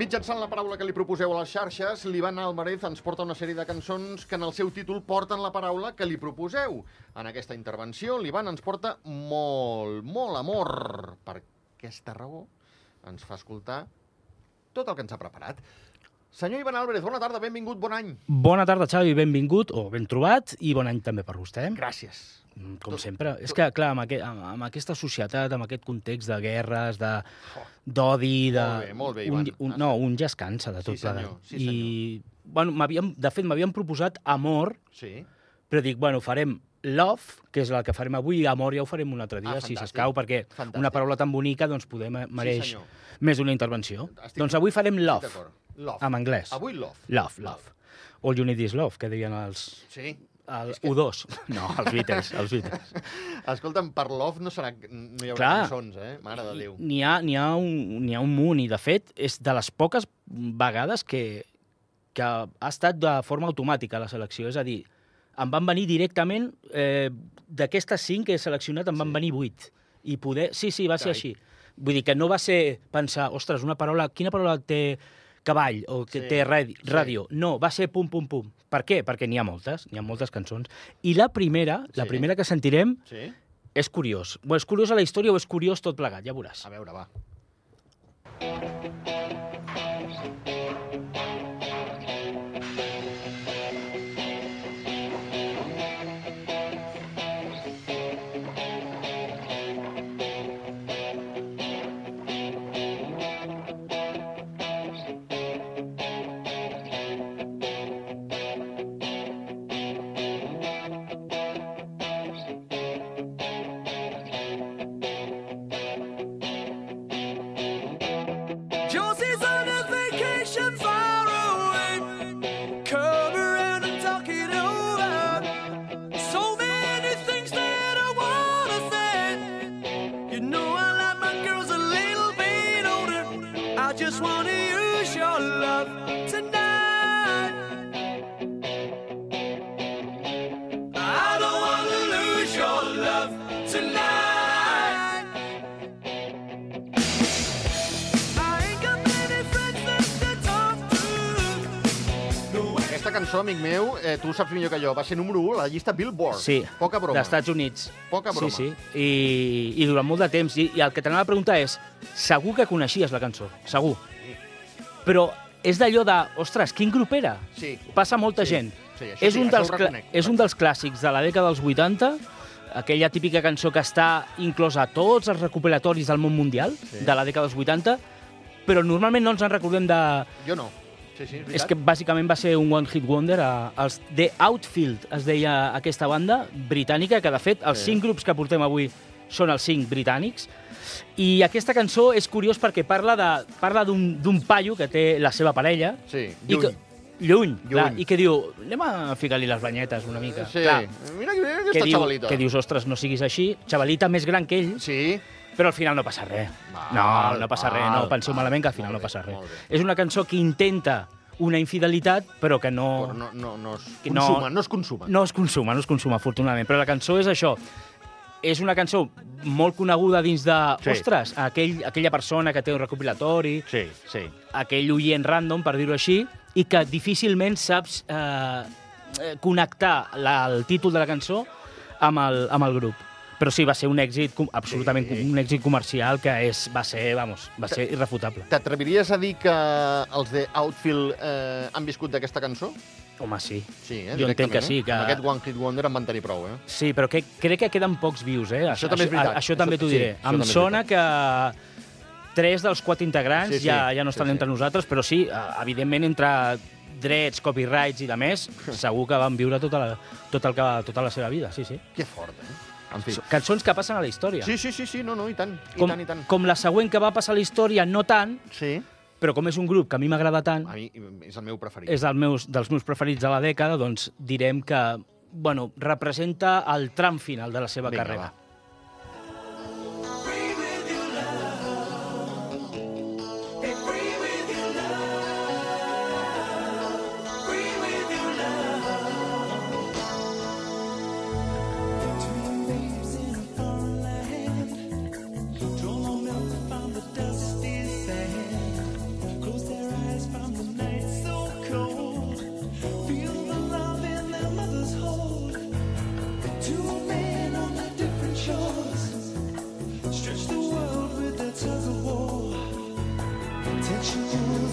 Mitjançant la paraula que li proposeu a les xarxes, l'Ivan Alvarez ens porta una sèrie de cançons que en el seu títol porten la paraula que li proposeu. En aquesta intervenció, l'Ivan ens porta molt, molt amor. Per aquesta raó, ens fa escoltar tot el que ens ha preparat. Senyor Ivan Álvarez, bona tarda, benvingut, bon any. Bona tarda, Xavi, benvingut, o ben trobat, i bon any també per vostè. Gràcies. Mm, Com Tot- sempre. És tot- que, clar, amb, aquest, amb, amb aquesta societat, amb aquest context de guerres, de d'odi, de... Molt bé, molt bé, un, Ivan. un, no, un ja es cansa de Sí, tot senyor, plegat. sí, I, bueno, de fet, m'havien proposat Amor, Sí. però dic, bueno, farem Love, que és la que farem avui, i Amor ja ho farem un altre dia, Ah, si s'escau, perquè Fantàstic. una paraula tan bonica doncs, poder, mereix senyor. més d'una intervenció. Estic- Doncs avui farem Love, Sí. Love. en anglès. Avui love. Love, love. All you need is love, que deien els, Sí. el que- U2. No, els Beatles, els Beatles. Escolta'm, per love no, serà, no hi haurà Clar. cançons, eh? Mare de Déu. N'hi ha, ha, un, ha un munt, i de fet és de les poques vegades que, que ha estat de forma automàtica la selecció. És a dir, em van venir directament, eh, d'aquestes cinc que he seleccionat, em van Sí. venir vuit. I poder... Sí, sí, va ser Carai. així. Vull dir que no va ser pensar, ostres, una paraula, quina paraula té cavall o que Sí, té radi, sí. ràdio. No, va ser pum, pum, pum. Per què? Perquè n'hi ha moltes, n'hi ha moltes cançons. I la primera, la Sí. primera que sentirem, Sí? és curiós. O és curiosa la història o és curiós tot plegat, ja veuràs. A veure, va. Josie's just wanna amic meu, eh, tu saps millor que jo, va ser número 1 a la llista Billboard. Sí, Poca broma. d'Estats Units. Poca broma. Sí, sí, I, i durant molt de temps. I, I el que t'anava a preguntar és, segur que coneixies la cançó, segur. Però és d'allò de, ostres, quin grup era? Sí. Passa molta Sí, gent. sí, és, sí, un dels és un dels clàssics de la dècada dels 80, aquella típica cançó que està inclosa a tots els recopilatoris del món mundial Sí. de la dècada dels 80, però normalment no ens en recordem de... Jo no. Sí, sí, és que bàsicament va ser un one hit wonder. A, els The Outfield es deia aquesta banda britànica, que de fet els Sí. cinc grups que portem avui són els cinc britànics. I aquesta cançó és curiós perquè parla de parla d'un paio que té la seva parella. Sí, I lluny. que, lluny, clar, Lluny. i que diu, anem a ficar-li les banyetes una mica. Sí. Clar, Mira, mira que, aquesta diu, xavalita. que dius, ostres, no siguis així. Xavalita més gran que ell, Sí. Però al final no passa res. No, no passa res, no penseu malament que al final no passa res. bé. És una cançó que intenta una infidelitat, però que no, Però no, no, no es Que no- consuma, no, es consuma. no es consuma, no es consuma, afortunadament. Però la cançó és això. És una cançó molt coneguda dins de, Sí. ostres, aquell, aquella persona que té un recopilatori, Sí, sí. aquell oient random, per dir-ho així, i que difícilment saps eh, eh, connectar la, el títol de la cançó amb el, amb el grup. Però sí, va ser un èxit, absolutament Sí. un èxit comercial que és, va ser, vamos, va ser irrefutable. T'atreviries a dir que els de Outfield eh, han viscut d'aquesta cançó? Home, sí. Sí, eh? Jo entenc que sí, eh? que- Amb aquest One Hit Wonder en van tenir prou, eh? Sí, però que, crec que queden pocs vius, eh? Això també és veritat. Això, també Això- t'ho sí, diré. això em també sona que tres dels quatre integrants Sí, sí, ja, ja no sí, estan sí. entre nosaltres, però sí, eh, evidentment, entre drets, copyrights i de més, segur que van viure tota la, tot el que, tota la seva vida, sí, sí. Que fort, eh? En fi. Cançons que passen a la història. Sí, sí, sí, sí, no, no, i tant, i com, tant, i tant. com la següent que va passar a la història, no tant, Sí, però com és un grup que a mi m'agrada tant, a mi és el meu preferit. és del meus, dels meus preferits de la dècada, doncs direm que bueno, representa el tram final de la seva Vinga, carrera. va.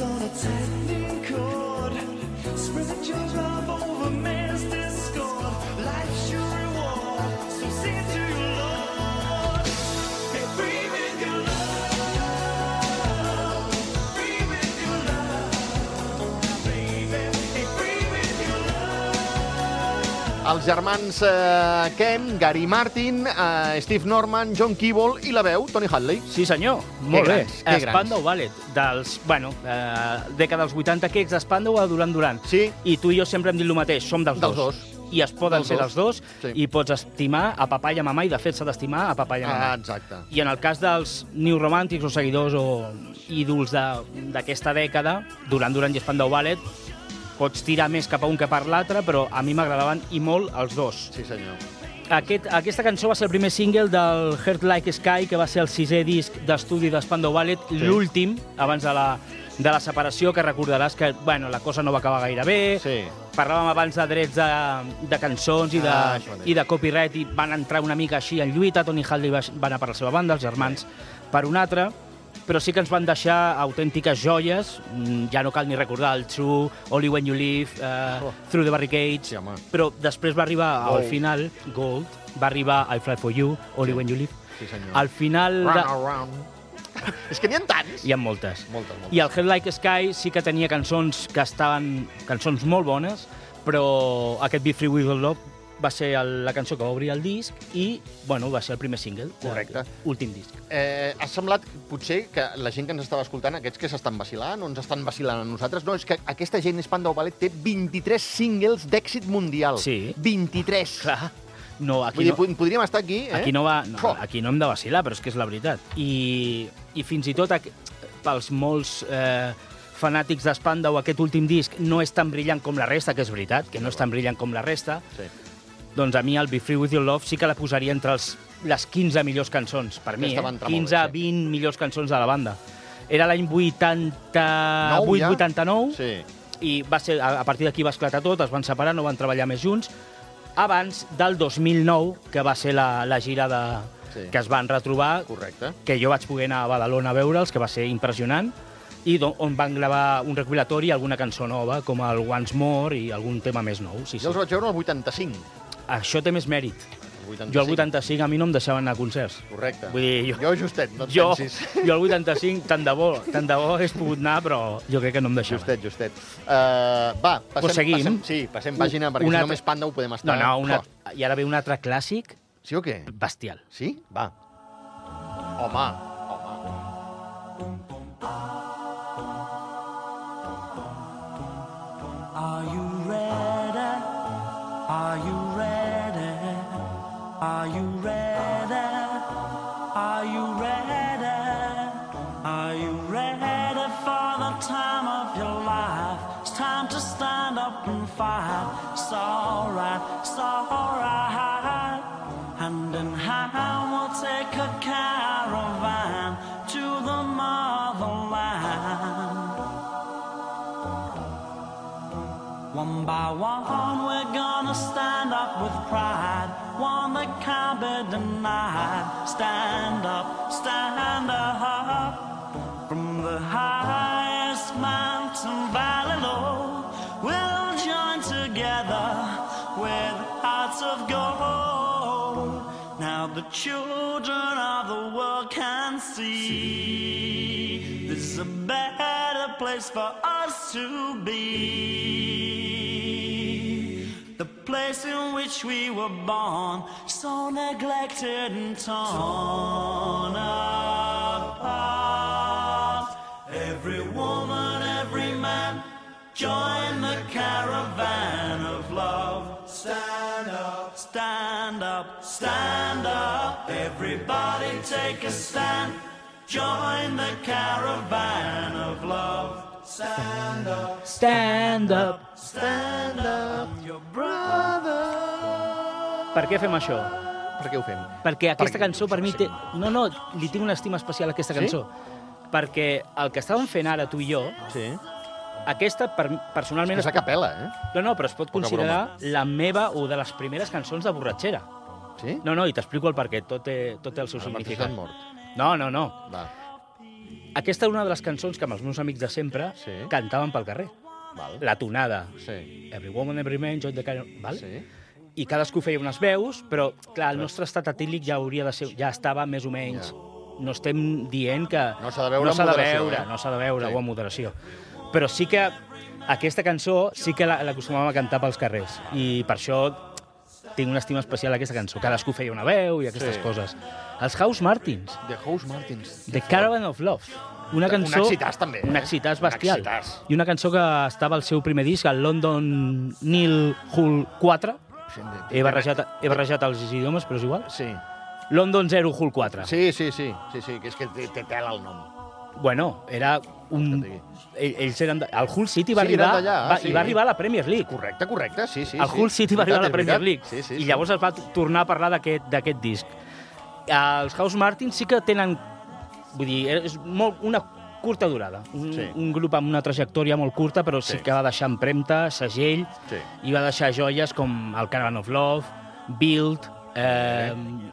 Tightening cord. Spread your love Els germans eh, Kem, Gary Martin, eh, Steve Norman, John Keeble i la veu, Tony Hadley. Sí, senyor. Molt bé. grans, que. Spandau Ballet, dels, bueno, eh, dècada dels 80, que ets d'Spandau a Duran Duran. Sí. I tu i jo sempre hem dit el mateix, som dels, Dels dos. dos. I es poden Dels ser dels dos, Sí. i pots estimar a papà i a mamà, i de fet s'ha d'estimar a papà i a mamà. Ah, exacte. I en el cas dels New Romantics o seguidors o ídols d'aquesta dècada, Duran Duran i Spandau Ballet, pots tirar més cap a un que per l'altre, però a mi m'agradaven i molt els dos. Sí, senyor. Aquest, aquesta cançó va ser el primer single del Heart Like Sky, que va ser el sisè disc d'estudi de Spandau Ballet, l'últim, abans de la, de la separació, que recordaràs que bueno, la cosa no va acabar gaire bé, Sí. parlàvem abans de drets de, de cançons i de, Ah, i de copyright i van entrar una mica així en lluita, Tony Hadley va, va anar per la seva banda, els germans per una altra, però sí que ens van deixar autèntiques joies, mm, ja no cal ni recordar el True, Only When You Live, uh, Oh. Through the Barricades, Sí, home. però després va arribar Gold. al final, Gold, va arribar I Fly For You, Only Sí. When You Live. Sí, senyor. Al final... Run De... around. És que n'hi ha tants. Hi ha moltes. Moltes, moltes. I el Head Like Sky sí que tenia cançons que estaven... cançons molt bones, però aquest Be Free With Love va ser el, la cançó que va obrir el disc i, bueno, va ser el primer single. Correcte. Últim disc. Eh, ha semblat, potser, que la gent que ens estava escoltant, aquests que s'estan vacilant o ens estan vacilant a nosaltres, no, és que aquesta gent Spandau Ballet té 23 singles d'èxit mundial. Sí. 23. Clar, no, aquí Vull dir, no... pod- podríem estar aquí, eh? Aquí no, va, no, Fuà. aquí no hem de vacilar, però és que és la veritat. I, i fins i tot pels molts eh, fanàtics d'Spandau, aquest últim disc no és tan brillant com la resta, que és veritat, que no és tan brillant com la resta, Sí. Doncs a mi el Be Free With Your Love sí que la posaria entre els, les 15 millors cançons, per mi, eh? entrar molt 15, bé, sí. 20 millors cançons de la banda. Era l'any Nou, ja? 88-89, Sí. i va ser, a, a partir d'aquí va esclatar tot, es van separar, no van treballar més junts, abans del 2009, que va ser la, la gira de, Sí. que es van retrobar, Correcte. que jo vaig poder anar a Badalona a veure'ls, que va ser impressionant, i on van gravar un recopilatori i alguna cançó nova, com el Once More i algun tema més nou. Sí, sí. Jo els vaig veure el 85. Això té més mèrit. El 85. Jo al 85 a mi no em deixaven anar a concerts. Correcte. Vull dir, jo, Jo justet, no et jo, pensis. jo al 85, tant de bo, tant de bo hagués pogut anar, però jo crec que no em deixaven. Justet, justet. Uh, va, passem, Pues seguim. passem, sí, passem pàgina, perquè Un si no més panda ho podem No, estar... no, una, Oh, i ara ve un altre clàssic sí o què? bestial. Sí? Va. Home. Hand in hand, we'll take a caravan to the motherland. One by one, we're gonna stand up with pride. One that can't be denied. Stand up, stand up. From the highest mountain valley low, we'll join together with hearts of gold. The children of the world can see this is a better place for us to be. The place in which we were born, so neglected and torn apart. Every woman, every man, join the caravan of love. Stand up, stand up. Everybody take a stand. Join the caravan of love. Stand up, Stand up. Stand up, your brother. Per què fem això? Per què ho fem? Perquè aquesta Perquè- cançó per mi té... No, no, li tinc una estima especial a aquesta Sí? cançó. Perquè el que estàvem fent ara, tu i jo, Sí. Aquesta per, personalment... És a capella, eh? No, no, però es pot Poca considerar la meva o de les primeres cançons de borratxera. Sí? No, no, i t'explico el perquè, tot té, tot té el seu Ara mateix significat. mort. No, no, no. Va. aquesta era una de les cançons que amb els meus amics de sempre Sí. cantaven pel carrer. Val. La tonada. Sí. Every woman, every man, join the car... Val? Sí. I cadascú feia unes veus, però, clar, el nostre estat etílic ja hauria de ser... Ja estava més o menys... No estem dient que... No s'ha de veure no amb s'ha de moderació, veure, eh? no s'ha de veure, Sí. o amb moderació. Però sí que aquesta cançó sí que la- l'acostumàvem a cantar pels carrers. I per això tinc una estima especial a aquesta cançó. Cadascú feia una veu i aquestes Sí. coses. Els House Martins, The House Martins. The Caravan of Love. Una Un cançó... excitàs, també, eh? Un excitàs bestial. Un excitàs. I una cançó que estava al seu primer disc, el London Neil Hull 4. Sí, de- He barrejat, he barrejat els idiomes, però és igual. Sí. London Zero Hull 4. Sí, sí, sí, sí, sí, que és que té, té tela el nom. Bueno, era un... Ells eren... El Hull City va Sí, arribar... d'allà, va, sí. I va arribar a la Premier League. Correcte, correcte, sí, sí. el sí. Hull City va arribar a la Premier League. Sí, sí, I llavors es va tornar a parlar d'aquest disc. Els House Martins sí que tenen... Vull dir, és molt, una curta durada. Un, Sí. un grup amb una trajectòria molt curta, però sí, Sí. que va deixar empremta, segell, Sí. i va deixar joies com el Caravan of Love, Build, eh,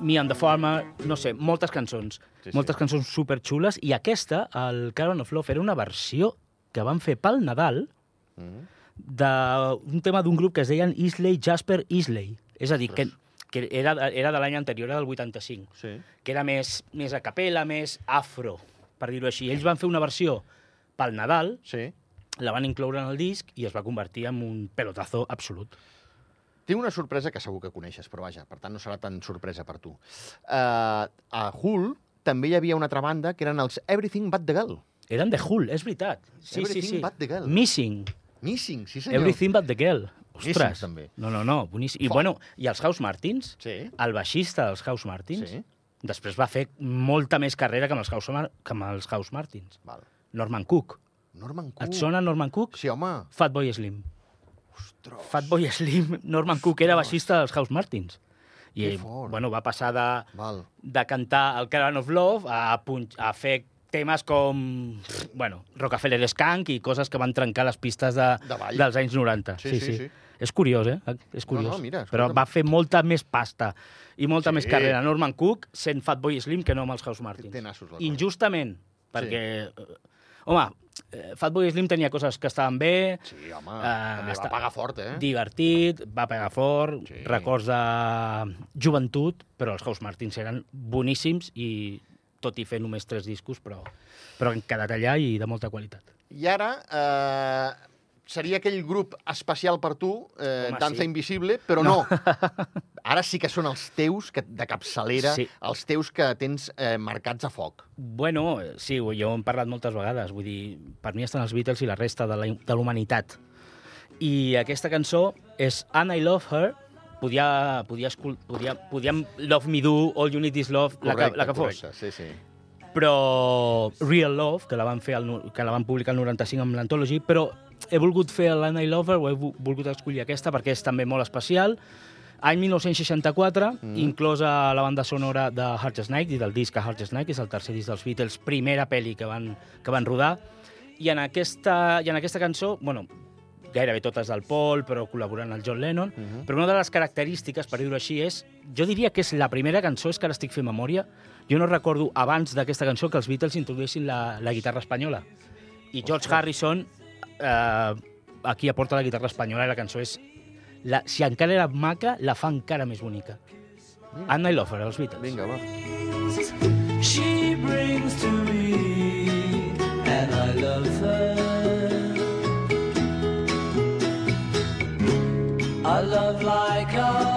Me and the Farmer, no sé, moltes cançons. Sí, sí. moltes cançons superxules, i aquesta, el Caravan of Love, era una versió que van fer pel Nadal Mhm. d'un tema d'un grup que es deien Isley Jasper Isley. És a dir, que, que era, era de l'any anterior, era del 85, Sí. que era més, més a capella, més afro, per dir-ho així. Ells van fer una versió pel Nadal, Sí. la van incloure en el disc i es va convertir en un pelotazo absolut. Tinc una sorpresa que segur que coneixes, però vaja, per tant no serà tan sorpresa per tu. Uh, a Hull també hi havia una altra banda que eren els Everything But The Girl. Eren de Hull, és veritat. Sí, Everything sí, sí. but the girl. Missing. Missing, sí senyor. Everything but the girl. Ostres. també. No, no, no, boníssim. I, Fo- bueno, I els House Martins, Sí. el baixista dels House Martins, Sí. després va fer molta més carrera que amb els House, Mar que amb els House Martins. Val. Norman Cook. Norman Cook. Et sona Norman Cook? Sí, home. Fatboy Slim. Ostres. Fatboy Slim, Norman Cook era baixista dels House Martins. I, bueno, va passar de, Val. de cantar el Caravan of Love a, punx, a fer temes com, bueno, Rockefeller Skunk i coses que van trencar les pistes de, De ball. dels anys 90. Sí, sí, sí. És curiós, eh? És curiós. no, mira, Però va fer molta més pasta i molta Sí. més carrera Norman Cook sent Fatboy Slim que no amb els House Martins. Té nassos. Injustament, perquè... eh, Home, Fatboy Slim tenia coses que estaven bé, Sí, home, Eh, també va pagar fort, eh? divertit, va pegar fort, Sí. records de joventut, però els House Martins eren boníssims i tot i fer només tres discos, però, però han quedat allà i de molta qualitat. I ara eh, seria aquell grup especial per tu, eh, Home, Danza sí. Invisible, però no. Ara sí que són els teus que, de capçalera, Sí. els teus que tens eh, marcats a foc. Bueno, sí, jo ho hem parlat moltes vegades, vull dir, per mi estan els Beatles i la resta de la- de l'humanitat. I aquesta cançó és And I Love Her, podia, podia, podia, podíem Love Me Do, All You Need Is Love, la que, la que fos. correcte, sí, sí. però Real Love, que la van, fer el, que la van publicar el 95 amb l'Anthology, però he volgut fer l'Anna I Love Her, o he vo- volgut escollir aquesta perquè és també molt especial. Any 1964, mm. inclosa la banda sonora de Hardest Night i del disc a Hardest Night, que és el tercer disc dels Beatles, primera pel·li que van, que van rodar. I en aquesta, i en aquesta cançó, bueno, gairebé totes del Paul, però col·laborant el John Lennon, uh -huh. però una de les característiques, per dir-ho així, és... Jo diria que és la primera cançó, és que ara estic fent memòria, jo no recordo abans d'aquesta cançó que els Beatles introduïssin la, la guitarra espanyola. I George Harrison eh, aquí aporta la guitarra espanyola i la cançó és... La, si encara era maca, la fa encara més bonica. Anna i Lofer, els Beatles. Vinga, va. she brings to me, and I love her. A love like ours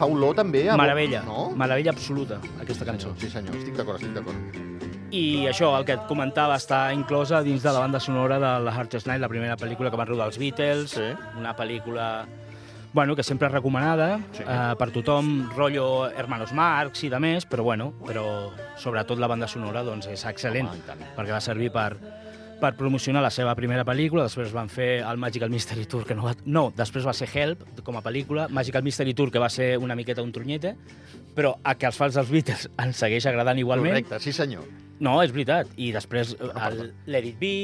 Fa olor també a... Meravella, No? meravella absoluta, aquesta cançó. Sí, senyor, estic d'acord, estic d'acord. I això, el que et comentava, està inclosa dins de la banda sonora de La Hardest Night, la primera pel·lícula que van rodar els Beatles, Sí. una pel·lícula bueno, que sempre és recomanada Sí. eh, per tothom, rotllo Hermanos Marx i de més, però bueno, però sobretot la banda sonora doncs, és excel·lent, Home, tant. perquè va servir per, per promocionar la seva primera pel·lícula, després van fer el Magical Mystery Tour, que no va... No, després va ser Help, com a pel·lícula, Magical Mystery Tour, que va ser una miqueta un tronyete, però a que els fans dels Beatles ens segueix agradant igualment, Correcte, sí senyor. no, és veritat. I després eh, el Let It Be,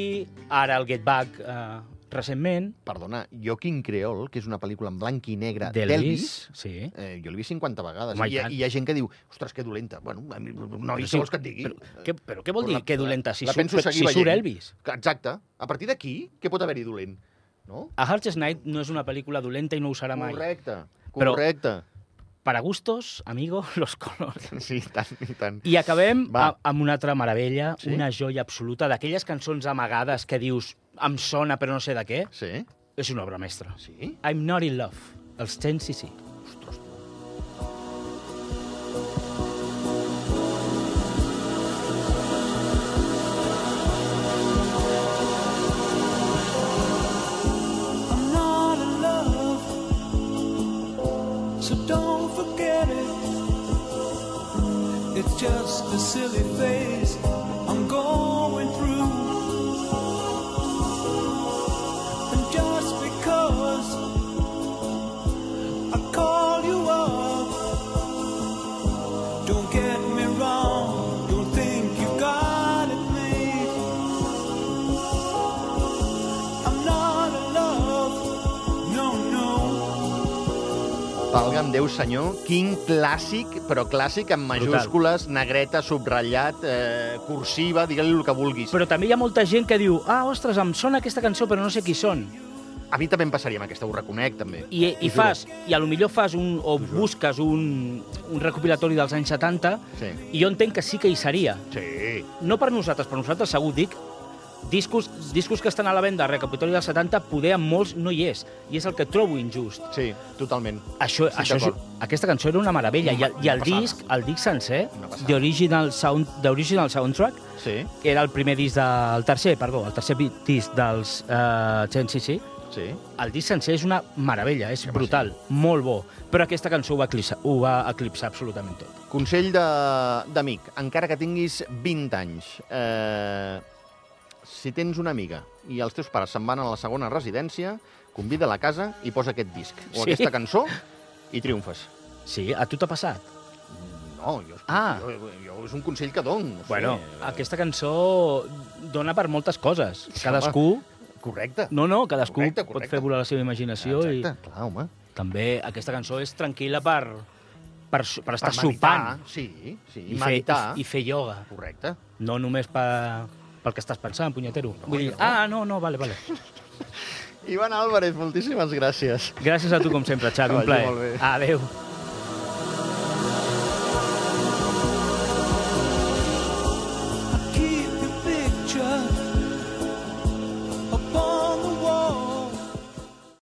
ara el Get Back eh, recentment, Perdona, jo King Creole, que és una pel·lícula en blanc i negre d'Elvis. Sí. eh, jo l'he vist 50 vegades. Home, i I, hi ha- tant. i hi ha gent que diu, ostres, que dolenta. Bueno, a mi, no, i sí, vols que et digui? Però, què, però què vol Però dir la- que dolenta? Si, la surt, però si surt. Elvis. Exacte. A partir d'aquí, què pot haver-hi dolent? No? A Hardest Night no és una pel·lícula dolenta i no ho serà mai. Correcte, Però- correcte. Para gustos, amigo, los colors. Sí, i tant, i tant. I acabem Va. a, amb una altra meravella, Sí? una joia absoluta, d'aquelles cançons amagades que dius em sona però no sé de què. Sí? És una obra mestra. Sí? I'm not in love, els 10cc. Ostres, tu. I'm not in love, so don't forget it. It's just a silly phase Valga'm Déu, senyor, quin clàssic, però clàssic en majúscules, negreta, subratllat, eh, cursiva, digue-li el que vulguis. Però també hi ha molta gent que diu ah, ostres, em sona aquesta cançó però no sé qui són. A mi també em passaria amb aquesta, ho reconec, també. I, i T'ho fas, i a lo millor fas un, o busques un, un recopilatori dels anys 70 Sí. i jo entenc que sí que hi seria. Sí. No per nosaltres, per nosaltres segur dic, discos, discos que estan a la venda, recopilatori dels 70, poder amb molts no hi és. I és el que trobo injust. Sí, totalment. Això, Sí, això aquesta cançó era una meravella. I, el- i el Una passada. disc, el disc sencer, Una. The Original, Sound, The Original Soundtrack, Sí, que era el primer disc del tercer, perdó, el tercer disc dels uh, Gen CC, sí. el disc sencer és una meravella, és Sí, home, brutal, molt bo. Però aquesta cançó ho va eclipsar, ho va eclipsar absolutament tot. Consell de- d'amic, encara que tinguis 20 anys, eh, si tens una amiga i els teus pares se'n van a la segona residència, convida a la casa i posa aquest disc o Sí? aquesta cançó i triomfes. Sí, a tu t'ha passat? No, jo, Ah. jo, jo, és un consell que dono. No sé. Bueno, aquesta cançó dona per moltes coses. Sí, Cadascú... Correcte. No, no, cadascú Correcte, pot correcte. fer volar la seva imaginació i Exacte, clar, home. també aquesta cançó és tranquil·la per, per, per estar Per meditar, sopant Sí, sí, i, i fer, meditar. i, i fer ioga. Correcte. No només per, pel que estàs pensant, punyetero. No, Vull dir, no. ah, no, no, vale, vale. Ivan Álvarez, moltíssimes gràcies. Gràcies a tu, com sempre, Xavi, un plaer. molt bé. Adéu.